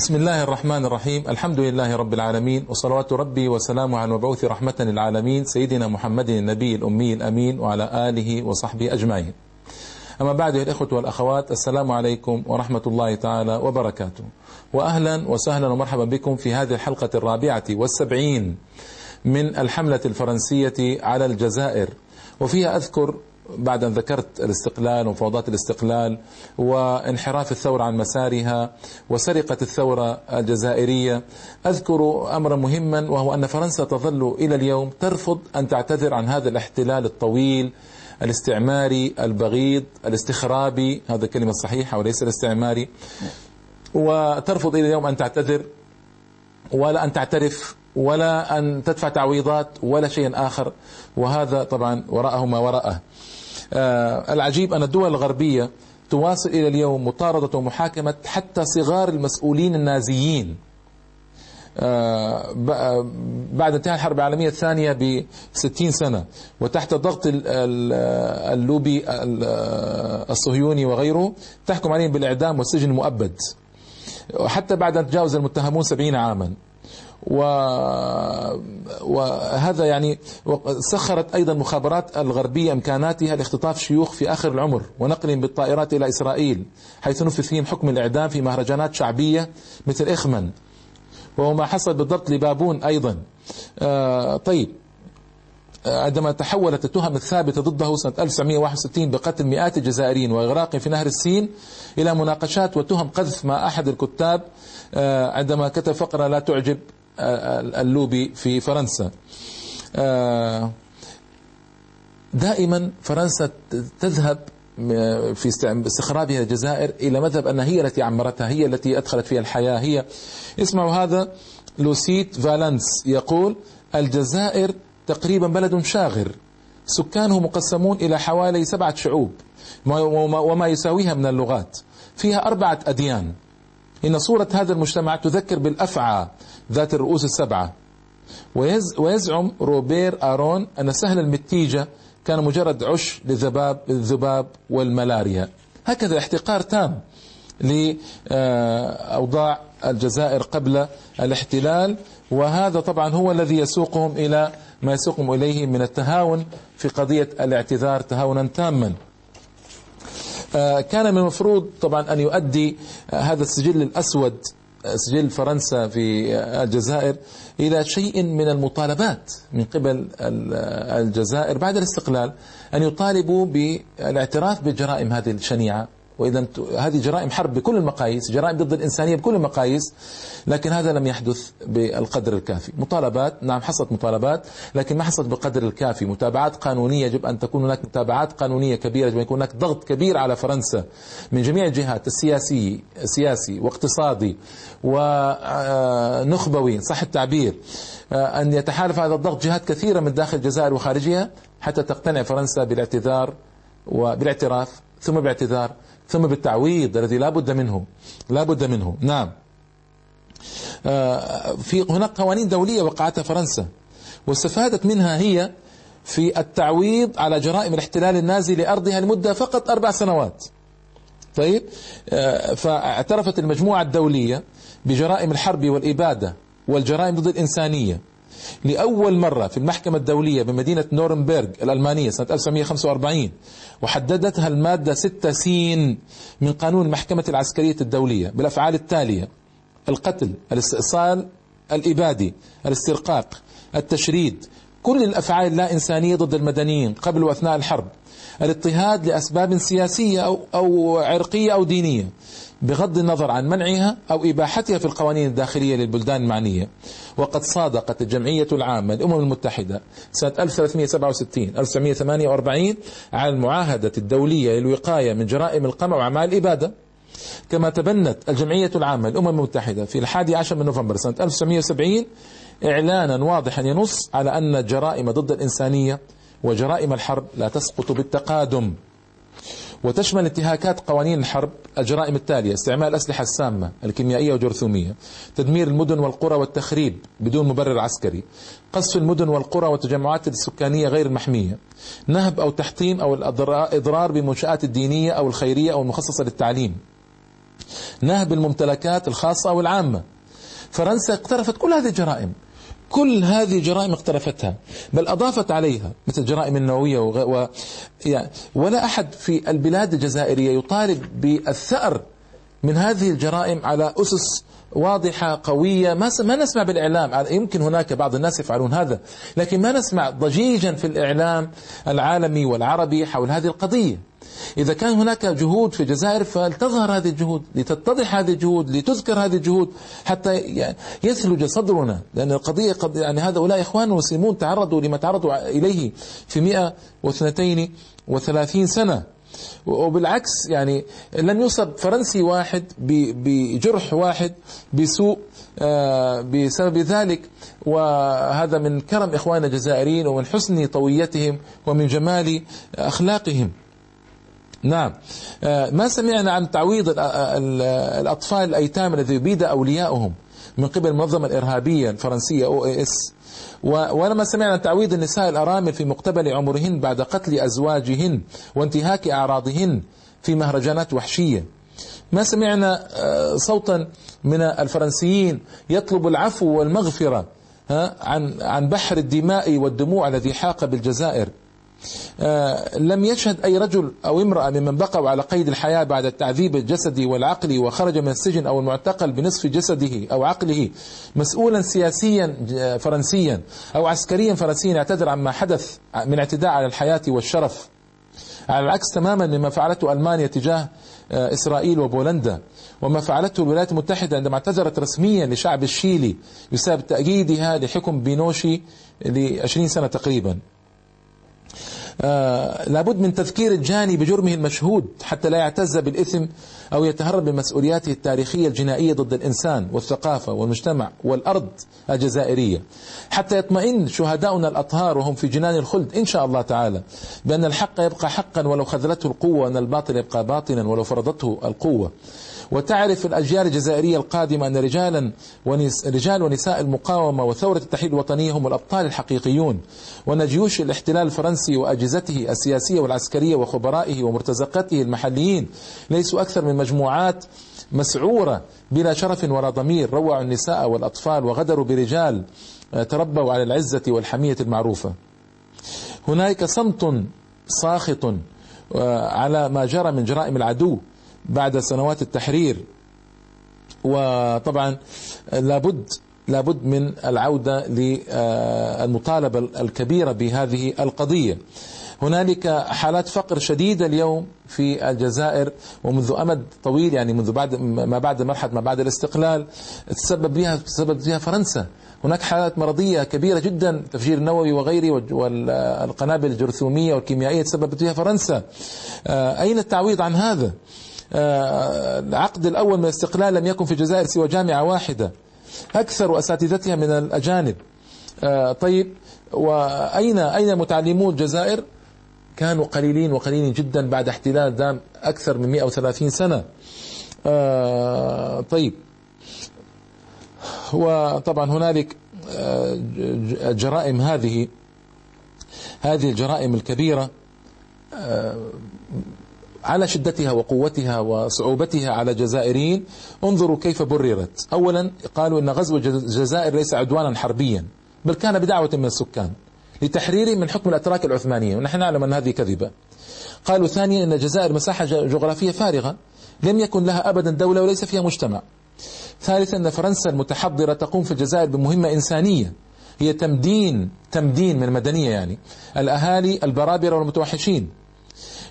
بسم الله الرحمن الرحيم الحمد لله رب العالمين وصلوات ربي وسلامه على المبعوث رحمة للعالمين سيدنا محمد النبي الأمي الأمين وعلى آله وصحبه أجمعين أما بعد يا الإخوة والأخوات السلام عليكم ورحمة الله تعالى وبركاته وأهلا وسهلا ومرحبا بكم في هذه الحلقة الرابعة والسبعين من الحملة الفرنسية على الجزائر وفيها أذكر بعد أن ذكرت الاستقلال ومفاوضات الاستقلال وانحراف الثورة عن مسارها وسرقة الثورة الجزائرية أذكر أمرا مهما وهو أن فرنسا تظل إلى اليوم ترفض أن تعتذر عن هذا الاحتلال الطويل الاستعماري البغيض الاستخرابي هذا الكلمة الصحيحة وليس الاستعماري وترفض إلى اليوم أن تعتذر ولا أن تعترف ولا أن تدفع تعويضات ولا شيء آخر. وهذا طبعا وراءه ما وراءه. آه العجيب أن الدول الغربية تواصل إلى اليوم مطاردة ومحاكمة حتى صغار المسؤولين النازيين. آه بعد انتهاء الحرب العالمية الثانية ب 60 سنة وتحت ضغط اللوبي الصهيوني وغيره تحكم عليهم بالإعدام والسجن المؤبد. وحتى بعد أن تجاوز المتهمون 70 عاما. وهذا يعني سخرت أيضا المخابرات الغربية إمكاناتها لاختطاف شيوخ في آخر العمر ونقلهم بالطائرات إلى إسرائيل حيث نفذ فيهم حكم الإعدام في مهرجانات شعبية مثل إخمن. وهو ما حصل بالضبط لبابون أيضا. آه طيب. عندما تحولت التهم الثابتة ضده سنة 1961 بقتل مئات الجزائريين وإغراقهم في نهر السين إلى مناقشات وتهم قذف مع أحد الكتاب عندما كتب فقرة لا تعجب اللوبي في فرنسا. دائما فرنسا تذهب في استخراجها الجزائر إلى مذهب أنها هي التي عمرتها هي التي أدخلت فيها الحياة هي. اسمعوا هذا. لوسيت فالنس يقول الجزائر تقريبا بلد شاغر. سكانه مقسمون إلى حوالي سبعة شعوب وما يساويها من اللغات. فيها أربعة أديان. إن صورة هذا المجتمع تذكر بالأفعى ذات الرؤوس السبعة. ويزعم روبير آرون أن سهل المتيجة كان مجرد عش للذباب الذباب والملاريا. هكذا احتقار تام لأوضاع الجزائر قبل الاحتلال. وهذا طبعا هو الذي يسوقهم إلى ما يسوقهم إليه من التهاون في قضية الاعتذار تهاونا تاما. كان من المفروض طبعا أن يؤدي هذا السجل الأسود سجل فرنسا في الجزائر إلى شيء من المطالبات من قبل الجزائر بعد الاستقلال أن يطالبوا بالاعتراف بالجرائم هذه الشنيعة. وإذا هذه جرائم حرب بكل المقاييس جرائم ضد الإنسانية بكل المقاييس لكن هذا لم يحدث بالقدر الكافي. مطالبات نعم حصلت مطالبات لكن ما حصلت بالقدر الكافي. متابعات قانونية يجب أن تكون هناك متابعات قانونية كبيرة يجب أن يكون هناك ضغط كبير على فرنسا من جميع الجهات السياسي سياسي واقتصادي ونخبوي صح التعبير أن يتحالف هذا الضغط جهات كثيرة من داخل الجزائر وخارجها حتى تقتنع فرنسا بالاعتذار وبالاعتراف ثم باعتذار ثم بالتعويض الذي لا بد منه. لا بد منه. نعم. في هناك قوانين دولية وقعتها فرنسا واستفادت منها هي في التعويض على جرائم الاحتلال النازي لأرضها لمدة فقط أربع سنوات. طيب؟ فاعترفت المجموعة الدولية بجرائم الحرب والإبادة والجرائم ضد الإنسانية. لأول مرة في المحكمة الدولية بمدينة نورنبرغ الألمانية سنة 1945 وحددتها المادة 6 سين من قانون المحكمة العسكرية الدولية بالأفعال التالية القتل الاستئصال الإبادي الاسترقاق التشريد. كل الأفعال اللا إنسانية ضد المدنيين قبل وأثناء الحرب. الاضطهاد لأسباب سياسية أو, أو عرقية أو دينية بغض النظر عن منعها أو إباحتها في القوانين الداخلية للبلدان المعنية. وقد صادقت الجمعية العامة للأمم المتحدة سنة 1367 1948 على المعاهدة الدولية للوقاية من جرائم القمع وأعمال الإبادة كما تبنت الجمعية العامة للأمم المتحدة في الحادي عشر من نوفمبر سنة 1970 إعلانا واضحا ينص على أن الجرائم ضد الإنسانية وجرائم الحرب لا تسقط بالتقادم. وتشمل انتهاكات قوانين الحرب الجرائم التالية استعمال الأسلحة السامة الكيميائية والجرثومية تدمير المدن والقرى والتخريب بدون مبرر عسكري قصف المدن والقرى والتجمعات السكانية غير المحمية نهب أو تحطيم أو الإضرار بمنشآت الدينية أو الخيرية أو المخصصة للتعليم نهب الممتلكات الخاصة أو العامة. فرنسا اقترفت كل هذه الجرائم. كل هذه الجرائم اقترفتها بل أضافت عليها مثل الجرائم النووية و... يعني ولا أحد في البلاد الجزائرية يطالب بالثأر من هذه الجرائم على أسس واضحة قوية. ما ما نسمع بالإعلام يمكن هناك بعض الناس يفعلون هذا لكن ما نسمع ضجيجا في الإعلام العالمي والعربي حول هذه القضية. إذا كان هناك جهود في الجزائر فلتظهر هذه الجهود لتتضح هذه الجهود لتذكر هذه الجهود حتى يثلج صدرنا. لأن القضية قد يعني هؤلاء إخوان مسلمون تعرضوا لما تعرضوا إليه في 132 سنة. وبالعكس يعني لم يصب فرنسي واحد بجرح واحد بسوء آه، بسبب ذلك. وهذا من كرم إخواننا الجزائريين ومن حسن طويتهم ومن جمال أخلاقهم. نعم. آه، ما سمعنا عن تعويض الأطفال الأيتام الذي يبيد أولياؤهم من قبل المنظمة الإرهابية الفرنسية أو إس. ولما سمعنا تعويض النساء الأرامل في مقتبل عمرهن بعد قتل أزواجهن وانتهاك أعراضهن في مهرجانات وحشية. ما سمعنا آه، صوتا من الفرنسيين يطلب العفو والمغفرة عن عن بحر الدماء والدموع الذي حاق بالجزائر. آه، لم يشهد أي رجل أو امرأة ممن بقوا على قيد الحياة بعد التعذيب الجسدي والعقلي وخرج من السجن أو المعتقل بنصف جسده أو عقله مسؤولا سياسيا آه، فرنسيا أو عسكريا فرنسيا يعتذر عما حدث من اعتداء على الحياة والشرف. على العكس تماما مما فعلته ألمانيا تجاه آه، إسرائيل وبولندا وما فعلته الولايات المتحدة عندما اعتذرت رسميا لشعب الشيلي بسبب تأييدها لحكم بينوشي لعشرين سنة تقريبا. آه لابد من تذكير الجاني بجرمه المشهود حتى لا يعتز بالإثم أو يتهرب من مسؤولياته التاريخية الجنائية ضد الإنسان والثقافة والمجتمع والأرض الجزائرية. حتى يطمئن شهداؤنا الأطهار وهم في جنان الخلد إن شاء الله تعالى بأن الحق يبقى حقا ولو خذلته القوة وأن الباطل يبقى باطلا ولو فرضته القوة. وتعرف الأجيال الجزائرية القادمة أن رجالا ونس رجال ونساء المقاومة وثورة التحرير الوطنية هم الأبطال الحقيقيون وأن جيوش الاحتلال الفرنسي وأجهزته السياسية والعسكرية وخبرائه ومرتزقته المحليين ليسوا أكثر من مجموعات مسعورة بلا شرف ولا ضمير روعوا النساء والأطفال وغدروا برجال آه، تربوا على العزة والحمية المعروفة. هناك صمت ساخط آه، على ما جرى من جرائم العدو بعد سنوات التحرير. وطبعا لابد لابد من العودة للمطالبة الكبيرة بهذه القضية. هنالك حالات فقر شديدة اليوم في الجزائر ومنذ أمد طويل يعني منذ بعد ما بعد مرحلة ما بعد الاستقلال تسبب بها تسبب فيها فرنسا. هناك حالات مرضية كبيرة جدا التفجير النووي وغيره والقنابل الجرثومية والكيميائية تسببت فيها فرنسا. آه، أين التعويض عن هذا؟ العقد الأول من الاستقلال لم يكن في الجزائر سوى جامعة واحدة. أكثر أساتذتها من الأجانب. آه، طيب وأين أين متعلمو الجزائر؟ كانوا قليلين وقليلين جدا بعد احتلال دام أكثر من 130 سنة. آه، طيب. وطبعا هنالك الجرائم آه، هذه هذه الجرائم الكبيرة. على شدتها وقوتها وصعوبتها على الجزائريين انظروا كيف بررت. اولا قالوا إن غزو الجزائر ليس عدوانا حربيا بل كان بدعوة من السكان لتحريره من حكم الأتراك العثمانيين ونحن نعلم أن هذه كذبة. قالوا ثانيا إن الجزائر مساحة جغرافية فارغة لم يكن لها ابدا دولة وليس فيها مجتمع. ثالثا إن فرنسا المتحضرة تقوم في الجزائر بمهمة إنسانية هي تمدين تمدين من المدنية يعني الأهالي البرابرة والمتوحشين.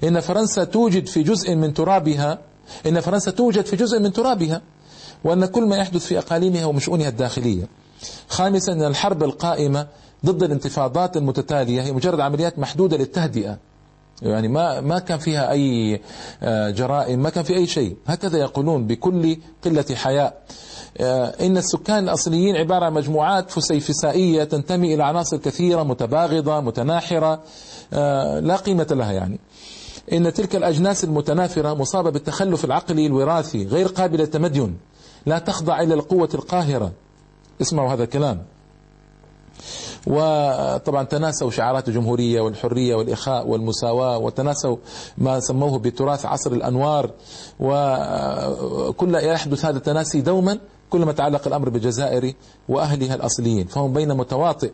إن فرنسا توجد في جزء من ترابها إن فرنسا توجد في جزء من ترابها وأن كل ما يحدث في أقاليمها ومشؤونها الداخلية. خامسا أن الحرب القائمة ضد الانتفاضات المتتالية هي مجرد عمليات محدودة للتهدئة. يعني ما ما كان فيها أي آه، جرائم ما كان في أي شيء. هكذا يقولون بكل قلة حياء. آه، إن السكان الأصليين عبارة عن مجموعات فسيفسائية تنتمي إلى عناصر كثيرة متباغضة متناحرة آه، لا قيمة لها يعني. إن تلك الأجناس المتنافرة مصابة بالتخلف العقلي الوراثي غير قابلة للتمدن لا تخضع إلى القوة القاهرة. اسمعوا هذا الكلام. وطبعا تناسوا شعارات الجمهورية والحرية والإخاء والمساواة وتناسوا ما سموه بتراث عصر الأنوار. وكل يحدث هذا التناسي دوما كلما تعلق الأمر بالجزائر وأهلها الأصليين فهم بين متواطئ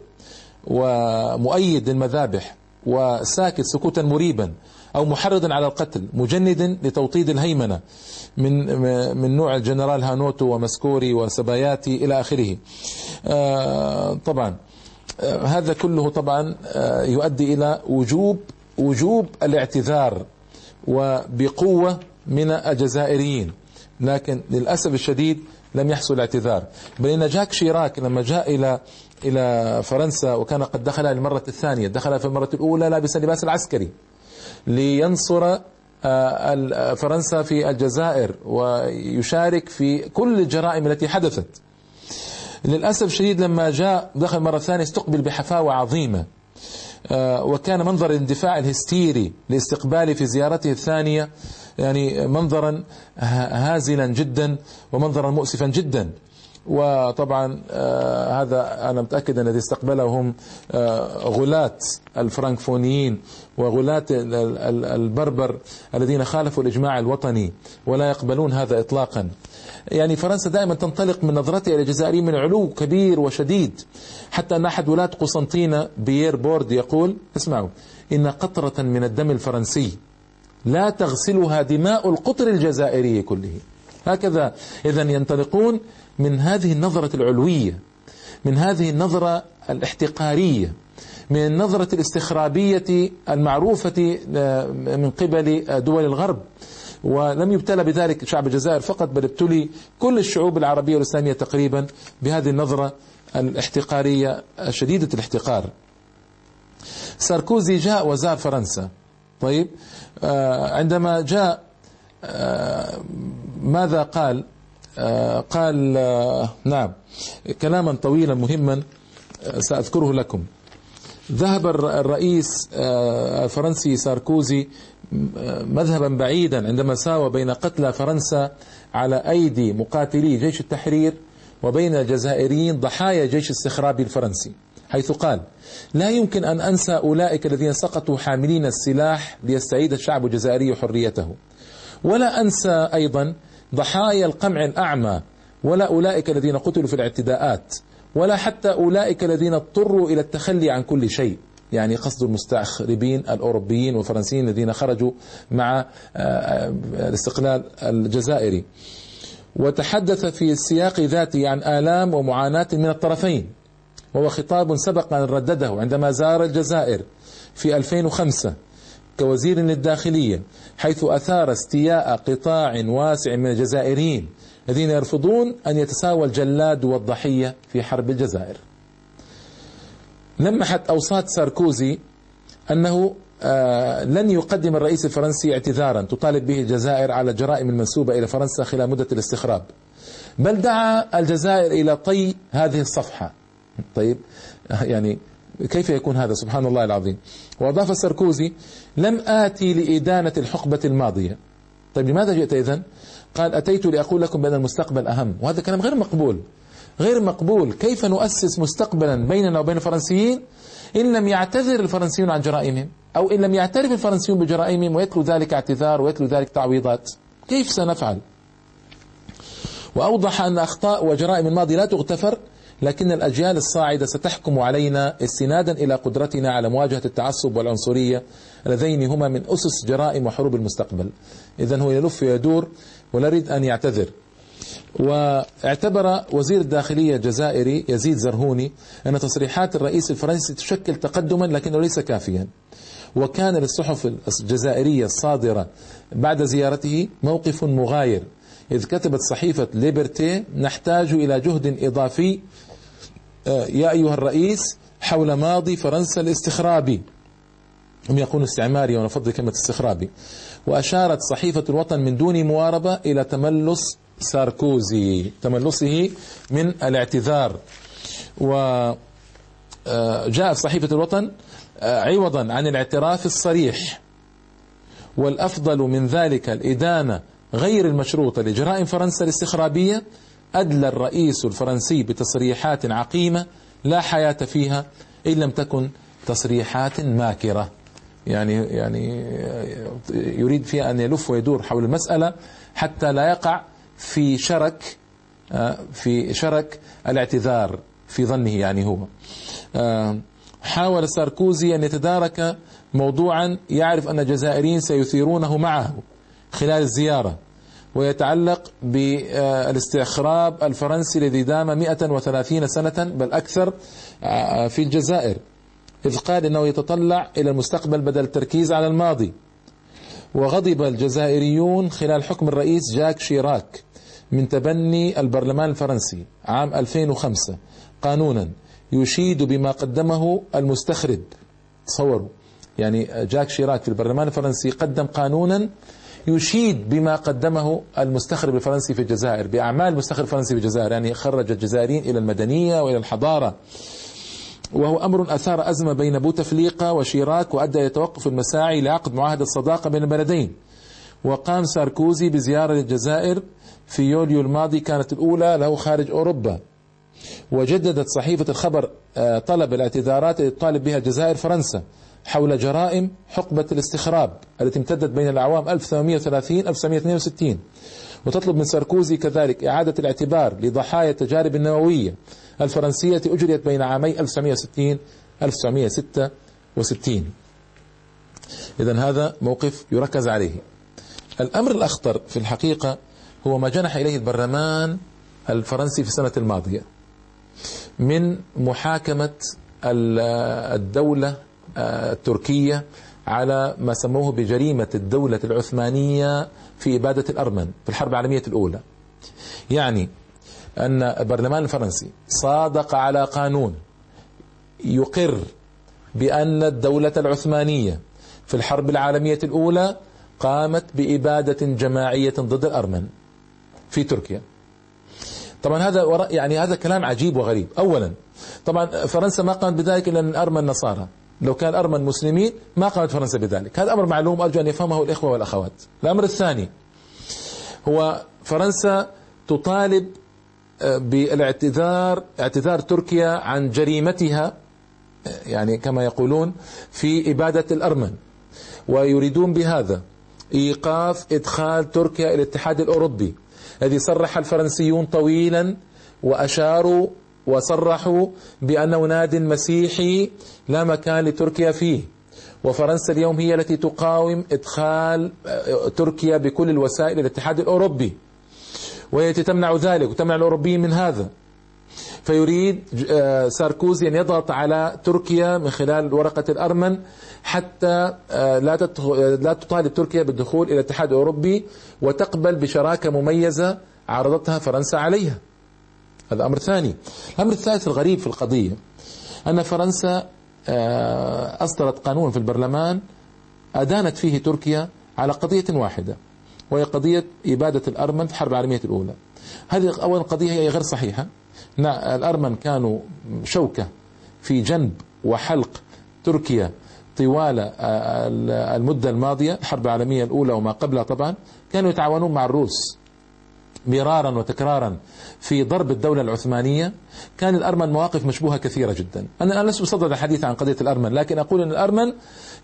ومؤيد للمذابح وساكت سكوتا مريبا. أو محرض على القتل مجند لتوطيد الهيمنة من من نوع الجنرال هانوتو ومسكوري وساباتيي إلى آخره. آه، طبعا آه، هذا كله طبعا آه، يؤدي إلى وجوب وجوب الاعتذار وبقوة من الجزائريين. لكن للأسف الشديد لم يحصل اعتذار بل إن جاك شيراك لما جاء إلى إلى فرنسا وكان قد دخل المرة الثانية دخل في المرة الأولى لابسا لباس العسكري. لينصر آه، فرنسا في الجزائر ويشارك في كل الجرائم التي حدثت. للأسف الشديد لما جاء دخل مرة ثانية استقبل بحفاوة عظيمة آه، وكان منظر الاندفاع الهستيري لاستقباله في زيارته الثانية يعني منظرا هازلا جدا ومنظرا مؤسفا جدا. وطبعا آه هذا أنا متأكد أن الذي استقبلهم آه غلاة الفرنكفونيين وغلاة البربر الذين خالفوا الإجماع الوطني ولا يقبلون هذا اطلاقا. يعني فرنسا دائما تنطلق من نظرتها إلى الجزائريين من علو كبير وشديد حتى أن أحد ولاة قسنطينة بيير بورد يقول اسمعوا إن قطرة من الدم الفرنسي لا تغسلها دماء القطر الجزائري كله هكذا. اذا ينطلقون من هذه النظرة العلوية من هذه النظرة الاحتقارية من النظرة الاستخرابية المعروفة آه، من قبل دول الغرب. ولم يبتلى بذلك شعب الجزائر فقط بل ابتلي كل الشعوب العربية والإسلامية تقريبا بهذه النظرة الاحتقارية شديدة الاحتقار. ساركوزي جاء وزار فرنسا. طيب آه، عندما جاء آه، ماذا قال؟ آه، قال آه، نعم كلاما طويلا مهما آه، سأذكره لكم. ذهب الرئيس الفرنسي ساركوزي مذهبا بعيدا عندما ساوى بين قتلى فرنسا على أيدي مقاتلي جيش التحرير وبين الجزائريين ضحايا جيش الاستخرابي الفرنسي حيث قال لا يمكن أن أنسى أولئك الذين سقطوا حاملين السلاح ليستعيد الشعب الجزائري حريته. ولا أنسى أيضا ضحايا القمع الأعمى ولا أولئك الذين قتلوا في الاعتداءات ولا حتى أولئك الذين اضطروا إلى التخلي عن كل شيء. يعني قصد المستخربين الأوروبيين والفرنسيين الذين خرجوا مع آه، آه، الاستقلال الجزائري. وتحدث في السياق ذاته عن آلام ومعاناة من الطرفين وهو خطاب سبق أن ردده عندما زار الجزائر في 2005 كوزير للداخلية. حيث أثار استياء قطاع واسع من الجزائريين الذين يرفضون أن يتساوى الجلاد والضحية في حرب الجزائر. لمحت أوساط ساركوزي أنه آه لن يقدم الرئيس الفرنسي اعتذارا تطالب به الجزائر على الجرائم المنسوبة إلى فرنسا خلال مدة الاستخراب. بل دعا الجزائر إلى طي هذه الصفحة. طيب يعني كيف يكون هذا؟ سبحان الله العظيم. وأضاف ساركوزي لم آتي لإدانة الحقبة الماضية. طيب لماذا جئت إذن؟ قال أتيت لأقول لكم بأن المستقبل أهم. وهذا كلام غير مقبول. غير مقبول. كيف نؤسس مستقبلا بيننا وبين الفرنسيين إن لم يعتذر الفرنسيون عن جرائمهم؟ أو إن لم يعترف الفرنسيون بجرائمهم ويتلو ذلك اعتذار ويتلو ذلك تعويضات؟ كيف سنفعل؟ وأوضح أن أخطاء وجرائم الماضي لا تغتفر لكن الأجيال الصاعدة ستحكم علينا استنادا إلى قدرتنا على مواجهة التعصب والعنصرية اللذين هما من أسس جرائم وحروب المستقبل. إذا هو يلف ويدور ولا يريد أن يعتذر. واعتبر وزير الداخلية الجزائري يزيد زرهوني أن تصريحات الرئيس الفرنسي تشكل تقدما لكنه ليس كافيا. وكان للصحف الجزائرية الصادرة بعد زيارته موقف مغاير إذ كتبت صحيفة ليبرتي نحتاج إلى جهد إضافي آه، يا أيها الرئيس حول ماضي فرنسا الاستخرابي هم يقولون استعماري وأنا أفضل كلمة استخرابي. وأشارت صحيفة الوطن من دون مواربة إلى تملص ساركوزي. تملصه من الاعتذار. و آه، جاءت صحيفة الوطن آه، عوضا عن الاعتراف الصريح. والأفضل من ذلك الإدانة غير المشروطة لجرائم فرنسا الاستخرابية أدلى الرئيس الفرنسي بتصريحات عقيمة لا حياة فيها إن لم تكن تصريحات ماكرة. يعني يعني يريد فيها أن يلف ويدور حول المسألة حتى لا يقع في شرك آه، في شرك الاعتذار في ظنه يعني هو. آه، حاول ساركوزي أن يتدارك موضوعا يعرف أن الجزائريين سيثيرونه معه. خلال الزيارة ويتعلق بالاستخراب الفرنسي الذي دام 130 سنة بل أكثر آه، في الجزائر. إذ قال إنه يتطلع إلى المستقبل بدل التركيز على الماضي. وغضب الجزائريون خلال حكم الرئيس جاك شيراك من تبني البرلمان الفرنسي عام 2005 قانونا يشيد بما قدمه المستخرب تصوروا يعني جاك شيراك في البرلمان الفرنسي قدم قانونا يشيد بما قدمه المستخرب الفرنسي في الجزائر بأعمال المستخرب الفرنسي في الجزائر يعني خرج الجزائريين إلى المدنية وإلى الحضارة. وهو أمر أثار أزمة بين بوتفليقة وشيراك وأدى إلى توقف المساعي لعقد معاهدة صداقة بين البلدين. وقام ساركوزي بزيارة للجزائر في يوليو الماضي كانت الأولى له خارج أوروبا. وجددت صحيفة الخبر آه، طلب الاعتذارات التي تطالب بها الجزائر فرنسا. حول جرائم حقبة الاستخراب التي امتدت بين الأعوام 1830 1962 وتطلب من ساركوزي كذلك إعادة الاعتبار لضحايا التجارب النووية الفرنسية أجريت بين عامي 1960 1966 إذا هذا موقف يركز عليه. الأمر الأخطر في الحقيقة هو ما جنح إليه البرلمان الفرنسي في السنة الماضية من محاكمة الدولة التركية على ما سموه بجريمة الدولة العثمانية في إبادة الأرمن في الحرب العالمية الأولى. يعني أن البرلمان الفرنسي صادق على قانون يقر بأن الدولة العثمانية في الحرب العالمية الأولى قامت بإبادة جماعية ضد الأرمن في تركيا. طبعا هذا يعني هذا كلام عجيب وغريب. أولا طبعا فرنسا ما قامت بذلك إلا الأرمن نصارى لو كان الأرمن مسلمين ما قامت فرنسا بذلك. هذا أمر معلوم أرجو أن يفهمه الإخوة والأخوات. الأمر الثاني هو فرنسا تطالب آه، بالاعتذار اعتذار تركيا عن جريمتها آه، يعني كما يقولون في إبادة الأرمن. ويريدون بهذا إيقاف إدخال تركيا إلى الاتحاد الأوروبي الذي صرح الفرنسيون طويلا وأشاروا وصرحوا بأنه ناد مسيحي لا مكان لتركيا فيه. وفرنسا اليوم هي التي تقاوم إدخال آه، تركيا بكل الوسائل الاتحاد الأوروبي. وهي التي تمنع ذلك وتمنع الأوروبيين من هذا. فيريد آه، ساركوزي أن يضغط على تركيا من خلال ورقة الأرمن حتى آه، لا لا تطالب تركيا بالدخول إلى الاتحاد الأوروبي وتقبل بشراكة مميزة عرضتها فرنسا عليها. هذا أمر ثاني. الأمر الثالث الغريب في القضية أن فرنسا آه، أصدرت قانون في البرلمان أدانت فيه تركيا على قضية واحدة وهي قضية إبادة الأرمن في الحرب العالمية الأولى. هذه أولا قضية هي غير صحيحة. الأرمن كانوا شوكة في جنب وحلق تركيا طوال آه، المدة الماضية الحرب العالمية الأولى وما قبلها طبعا كانوا يتعاونون مع الروس. مرارا وتكرارا في ضرب الدولة العثمانية كان الأرمن مواقف مشبوهة كثيرة جدا. أنا لست بصدد الحديث عن قضية الأرمن لكن أقول أن الأرمن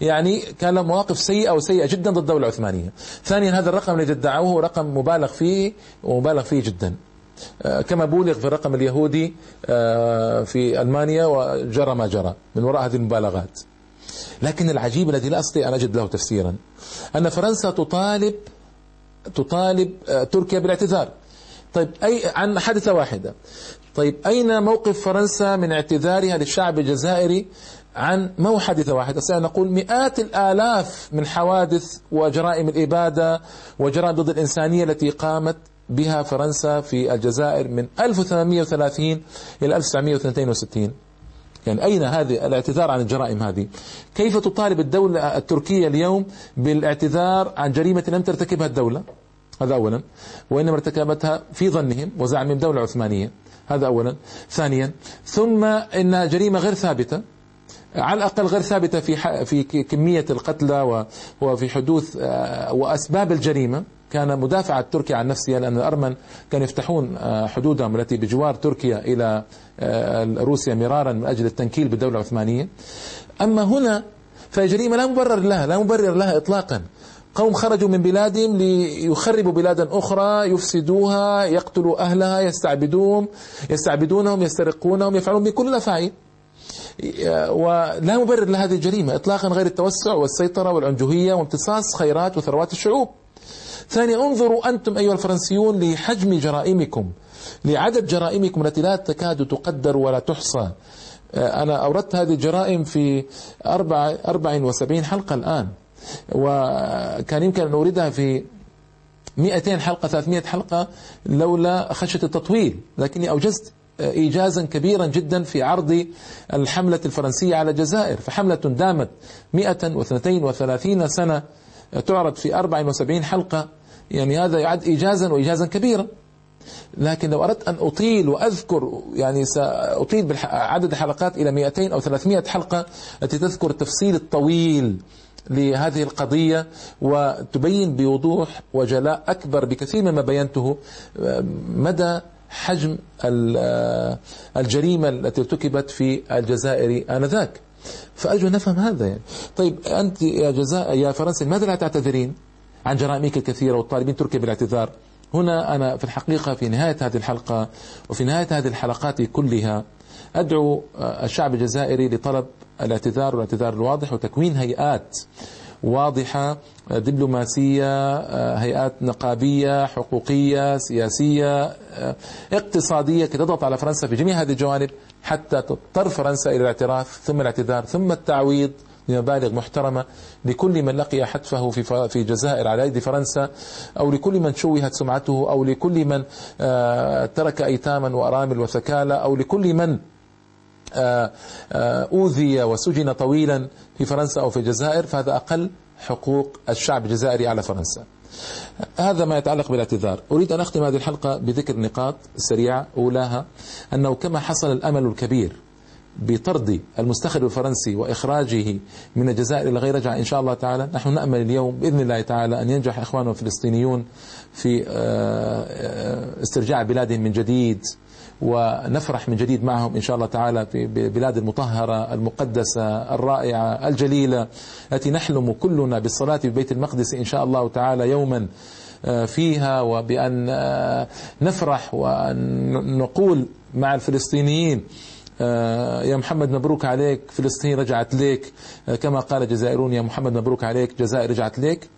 يعني كان له مواقف سيئة وسيئة جدا ضد الدولة العثمانية. ثانيا هذا الرقم الذي ادعوه رقم مبالغ فيه ومبالغ فيه جدا. آه، كما بولغ في الرقم اليهودي آه، في ألمانيا وجرى ما جرى من وراء هذه المبالغات. لكن العجيب الذي لا أستطيع أن أجد له تفسيرا أن فرنسا تطالب تطالب آه، تركيا بالاعتذار. طيب أي عن حادثة واحدة. طيب أين موقف فرنسا من اعتذارها للشعب الجزائري عن مو حادثة واحدة؟ سنقول مئات الآلاف من حوادث وجرائم الإبادة وجرائم ضد الإنسانية التي قامت بها فرنسا في الجزائر من 1830 إلى 1962 يعني أين هذه الاعتذار عن الجرائم هذه؟ كيف تطالب الدولة التركية اليوم بالاعتذار عن جريمة لم ترتكبها الدولة؟ هذا أولا. وإنما ارتكبتها في ظنهم وزعمهم دولة عثمانية. هذا أولا. ثانيا ثم إنها جريمة غير ثابتة على الأقل غير ثابتة في في كمية القتلى وفي حدوث آه، وأسباب الجريمة كان مدافعة تركيا عن نفسها لأن الأرمن كانوا يفتحون آه، حدودهم التي بجوار تركيا إلى آه، روسيا مرارا من أجل التنكيل بالدولة العثمانية. أما هنا فهي جريمة لا مبرر لها لا مبرر لها إطلاقا. قوم خرجوا من بلادهم ليخربوا بلادا أخرى يفسدوها يقتلوا أهلها يستعبدوهم يستعبدونهم يسترقونهم يفعلون بكل الأفاعيل ولا مبرر لهذه الجريمة إطلاقا غير التوسع والسيطرة والعنجهية وامتصاص خيرات وثروات الشعوب. ثانيا انظروا أنتم أيها الفرنسيون لحجم جرائمكم لعدد جرائمكم التي لا تكاد تقدر ولا تحصى. أنا أوردت هذه الجرائم في أربع أربع وسبعين حلقة الآن وكان يمكن أن أوردها في 200 حلقة 300 حلقة لولا خشية التطويل. لكني أوجزت إيجازا كبيرا جدا في عرض الحملة الفرنسية على الجزائر. فحملة دامت 132 سنة تعرض في 74 حلقة. يعني هذا يعد إيجازا وإيجازا كبيرا. لكن لو أردت أن أطيل وأذكر يعني سأطيل بعدد الحلقات إلى 200 أو 300 حلقة التي تذكر التفصيل الطويل لهذه القضية وتبين بوضوح وجلاء أكبر بكثير مما بينته مدى حجم الجريمة التي ارتكبت في الجزائر آنذاك. فأرجو نفهم هذا يعني. طيب أنت يا جزاء يا فرنسا لماذا لا تعتذرين عن جرائمك الكثيرة والطالبين تركيا بالاعتذار؟ هنا أنا في الحقيقة في نهاية هذه الحلقة وفي نهاية هذه الحلقات كلها أدعو الشعب الجزائري لطلب الاعتذار والاعتذار الواضح وتكوين هيئات واضحة دبلوماسية هيئات نقابية حقوقية سياسية اقتصادية تضغط على فرنسا في جميع هذه الجوانب. حتى تضطر فرنسا إلى الاعتراف ثم الاعتذار ثم التعويض بمبالغ محترمة لكل من لقي حتفه في في الجزائر على يد فرنسا أو لكل من شوهت سمعته أو لكل من آه، ترك أيتاما وأرامل وثكالى أو لكل من آه، آه، أوذي وسجن طويلا في فرنسا أو في الجزائر فهذا أقل حقوق الشعب الجزائري على فرنسا. هذا ما يتعلق بالاعتذار. أريد أن أختم هذه الحلقة بذكر نقاط سريعة أولاها أنه كما حصل الأمل الكبير بطرد المستخرج الفرنسي وإخراجه من الجزائر إلى غير رجعة إن شاء الله تعالى نحن نأمل اليوم بإذن الله تعالى أن ينجح إخواننا الفلسطينيون في آه، استرجاع بلادهم من جديد. ونفرح من جديد معهم إن شاء الله تعالى في بلاد المطهرة المقدسة الرائعة الجليلة التي نحلم كلنا بالصلاة في بيت المقدس إن شاء الله تعالى يوما آه، فيها وبأن آه، نفرح وأن نقول مع الفلسطينيين آه، يا محمد مبروك عليك فلسطين رجعت لك كما قال الجزائرون يا محمد مبروك عليك جزائر رجعت لك.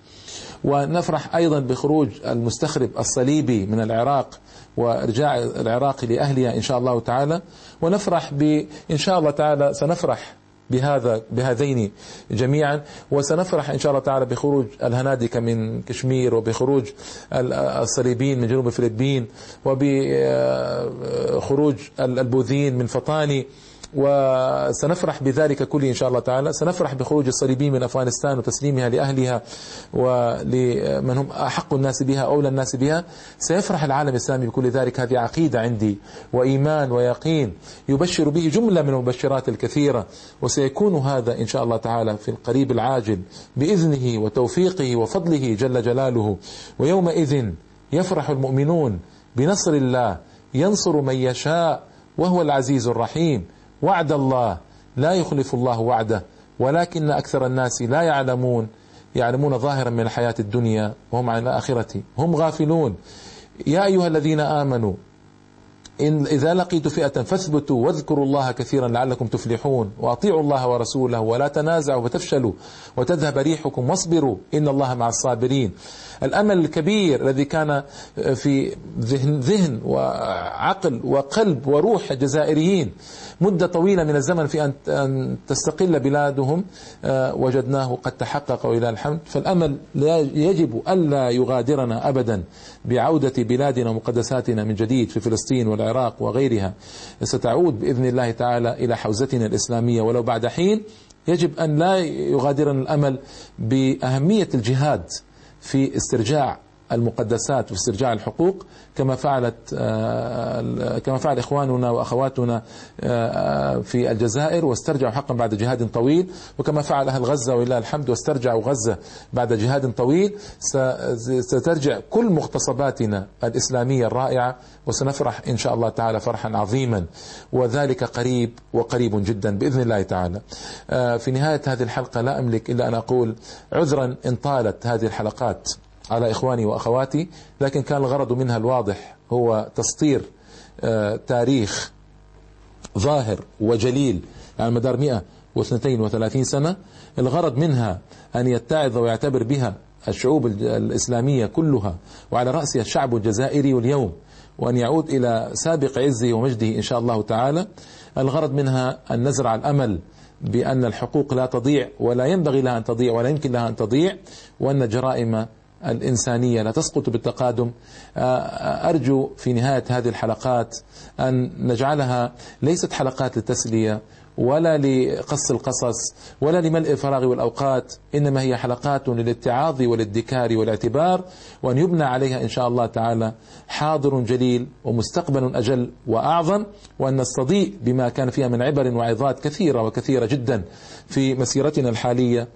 ونفرح أيضا بخروج المستخرب الصليبي من العراق وإرجاع العراق لأهلها إن شاء الله تعالى. ونفرح ب إن شاء الله تعالى سنفرح بهذا بهذين جميعا. وسنفرح إن شاء الله تعالى بخروج الهنادكة من كشمير وبخروج الصليبيين من جنوب الفلبين وبخروج البوذيين من فطاني. وسنفرح بذلك كله إن شاء الله تعالى. سنفرح بخروج الصليبيين من أفغانستان وتسليمها لأهلها ولمن هم أحق الناس بها أولى الناس بها. سيفرح العالم الإسلامي بكل ذلك. هذه عقيدة عندي وإيمان ويقين يبشر به جملة من المبشرات الكثيرة. وسيكون هذا إن شاء الله تعالى في القريب العاجل بإذنه وتوفيقه وفضله جل جلاله. ويومئذ يفرح المؤمنون بنصر الله ينصر من يشاء وهو العزيز الرحيم. وعد الله. لا يخلف الله وعده. ولكن أكثر الناس لا يعلمون يعلمون ظاهرا من الحياة الدنيا وهم عن الآخرة. هم غافلون. يا أيها الذين آمنوا إن إذا لقيت فئة فاثبتوا واذكروا الله كثيرا لعلكم تفلحون. وأطيعوا الله ورسوله ولا تنازعوا فتفشلوا وتذهب ريحكم واصبروا إن الله مع الصابرين. الأمل الكبير الذي كان في ذهن, ذهن وعقل وقلب وروح الجزائريين مدة طويلة من الزمن في أن تستقل بلادهم آه، وجدناه قد تحقق إلى الحمد. فالأمل يجب ألا يغادرنا أبدا بعودة بلادنا ومقدساتنا من جديد في فلسطين والعراق وغيرها. ستعود بإذن الله تعالى إلى حوزتنا الإسلامية. ولو بعد حين يجب أن لا يغادرنا الأمل بأهمية الجهاد في استرجاع المقدسات واسترجاع الحقوق كما فعلت آه، كما فعل إخواننا وأخواتنا آه، في الجزائر واسترجعوا حقا بعد جهاد طويل وكما فعل أهل غزة ولله الحمد واسترجعوا غزة بعد جهاد طويل. سترجع كل مغتصباتنا الإسلامية الرائعة وسنفرح إن شاء الله تعالى فرحا عظيما. وذلك قريب وقريب جدا بإذن الله تعالى. آه، في نهاية هذه الحلقة لا أملك إلا أن أقول عذرا إن طالت هذه الحلقات. على إخواني وأخواتي لكن كان الغرض منها الواضح هو تسطير آه، تاريخ ظاهر وجليل على مدار 132 سنة. الغرض منها أن يتعظ ويعتبر بها الشعوب الإسلامية كلها وعلى رأسها الشعب الجزائري اليوم وأن يعود إلى سابق عزه ومجده إن شاء الله تعالى. الغرض منها أن نزرع الأمل بأن الحقوق لا تضيع ولا ينبغي لها أن تضيع ولا يمكن لها أن تضيع وأن الجرائم الإنسانية. لا تسقط بالتقادم. آه، آه، أرجو في نهاية هذه الحلقات أن نجعلها ليست حلقات للتسلية ولا لقص القصص ولا لملء الفراغ والأوقات إنما هي حلقات للاتعاظ والادكار والاعتبار وأن يبنى عليها إن شاء الله تعالى حاضر جليل ومستقبل أجل وأعظم وأن نستضيء بما كان فيها من عبر وعظات كثيرة وكثيرة جدا في مسيرتنا الحالية.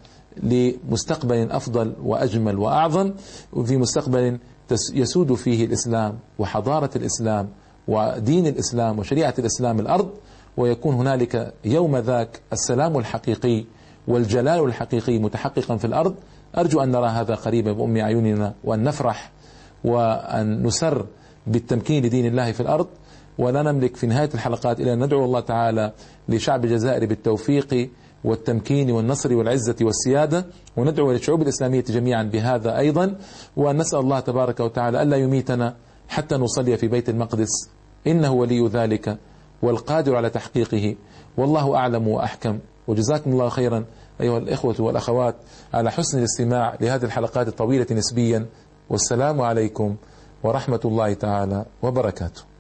لمستقبل أفضل وأجمل وأعظم وفي مستقبل يسود فيه الإسلام وحضارة الإسلام ودين الإسلام وشريعة الإسلام الأرض ويكون هنالك يوم ذاك السلام الحقيقي والجلال الحقيقي متحققا في الأرض. أرجو أن نرى هذا قريبا بأم أعيننا وأن نفرح وأن نسر بالتمكين لدين الله في الأرض. ولا نملك في نهاية الحلقات إلا أن ندعو الله تعالى لشعب الجزائر بالتوفيق والتمكين والنصر والعزة والسيادة وندعو للشعوب الإسلامية جميعا بهذا أيضا وأن نسأل الله تبارك وتعالى ألا يميتنا حتى نصلي في بيت المقدس. إنه ولي ذلك والقادر على تحقيقه. والله أعلم وأحكم. وجزاكم الله خيرا أيها الإخوة والأخوات على حسن الاستماع لهذه الحلقات الطويلة نسبيا. والسلام عليكم ورحمة الله تعالى وبركاته.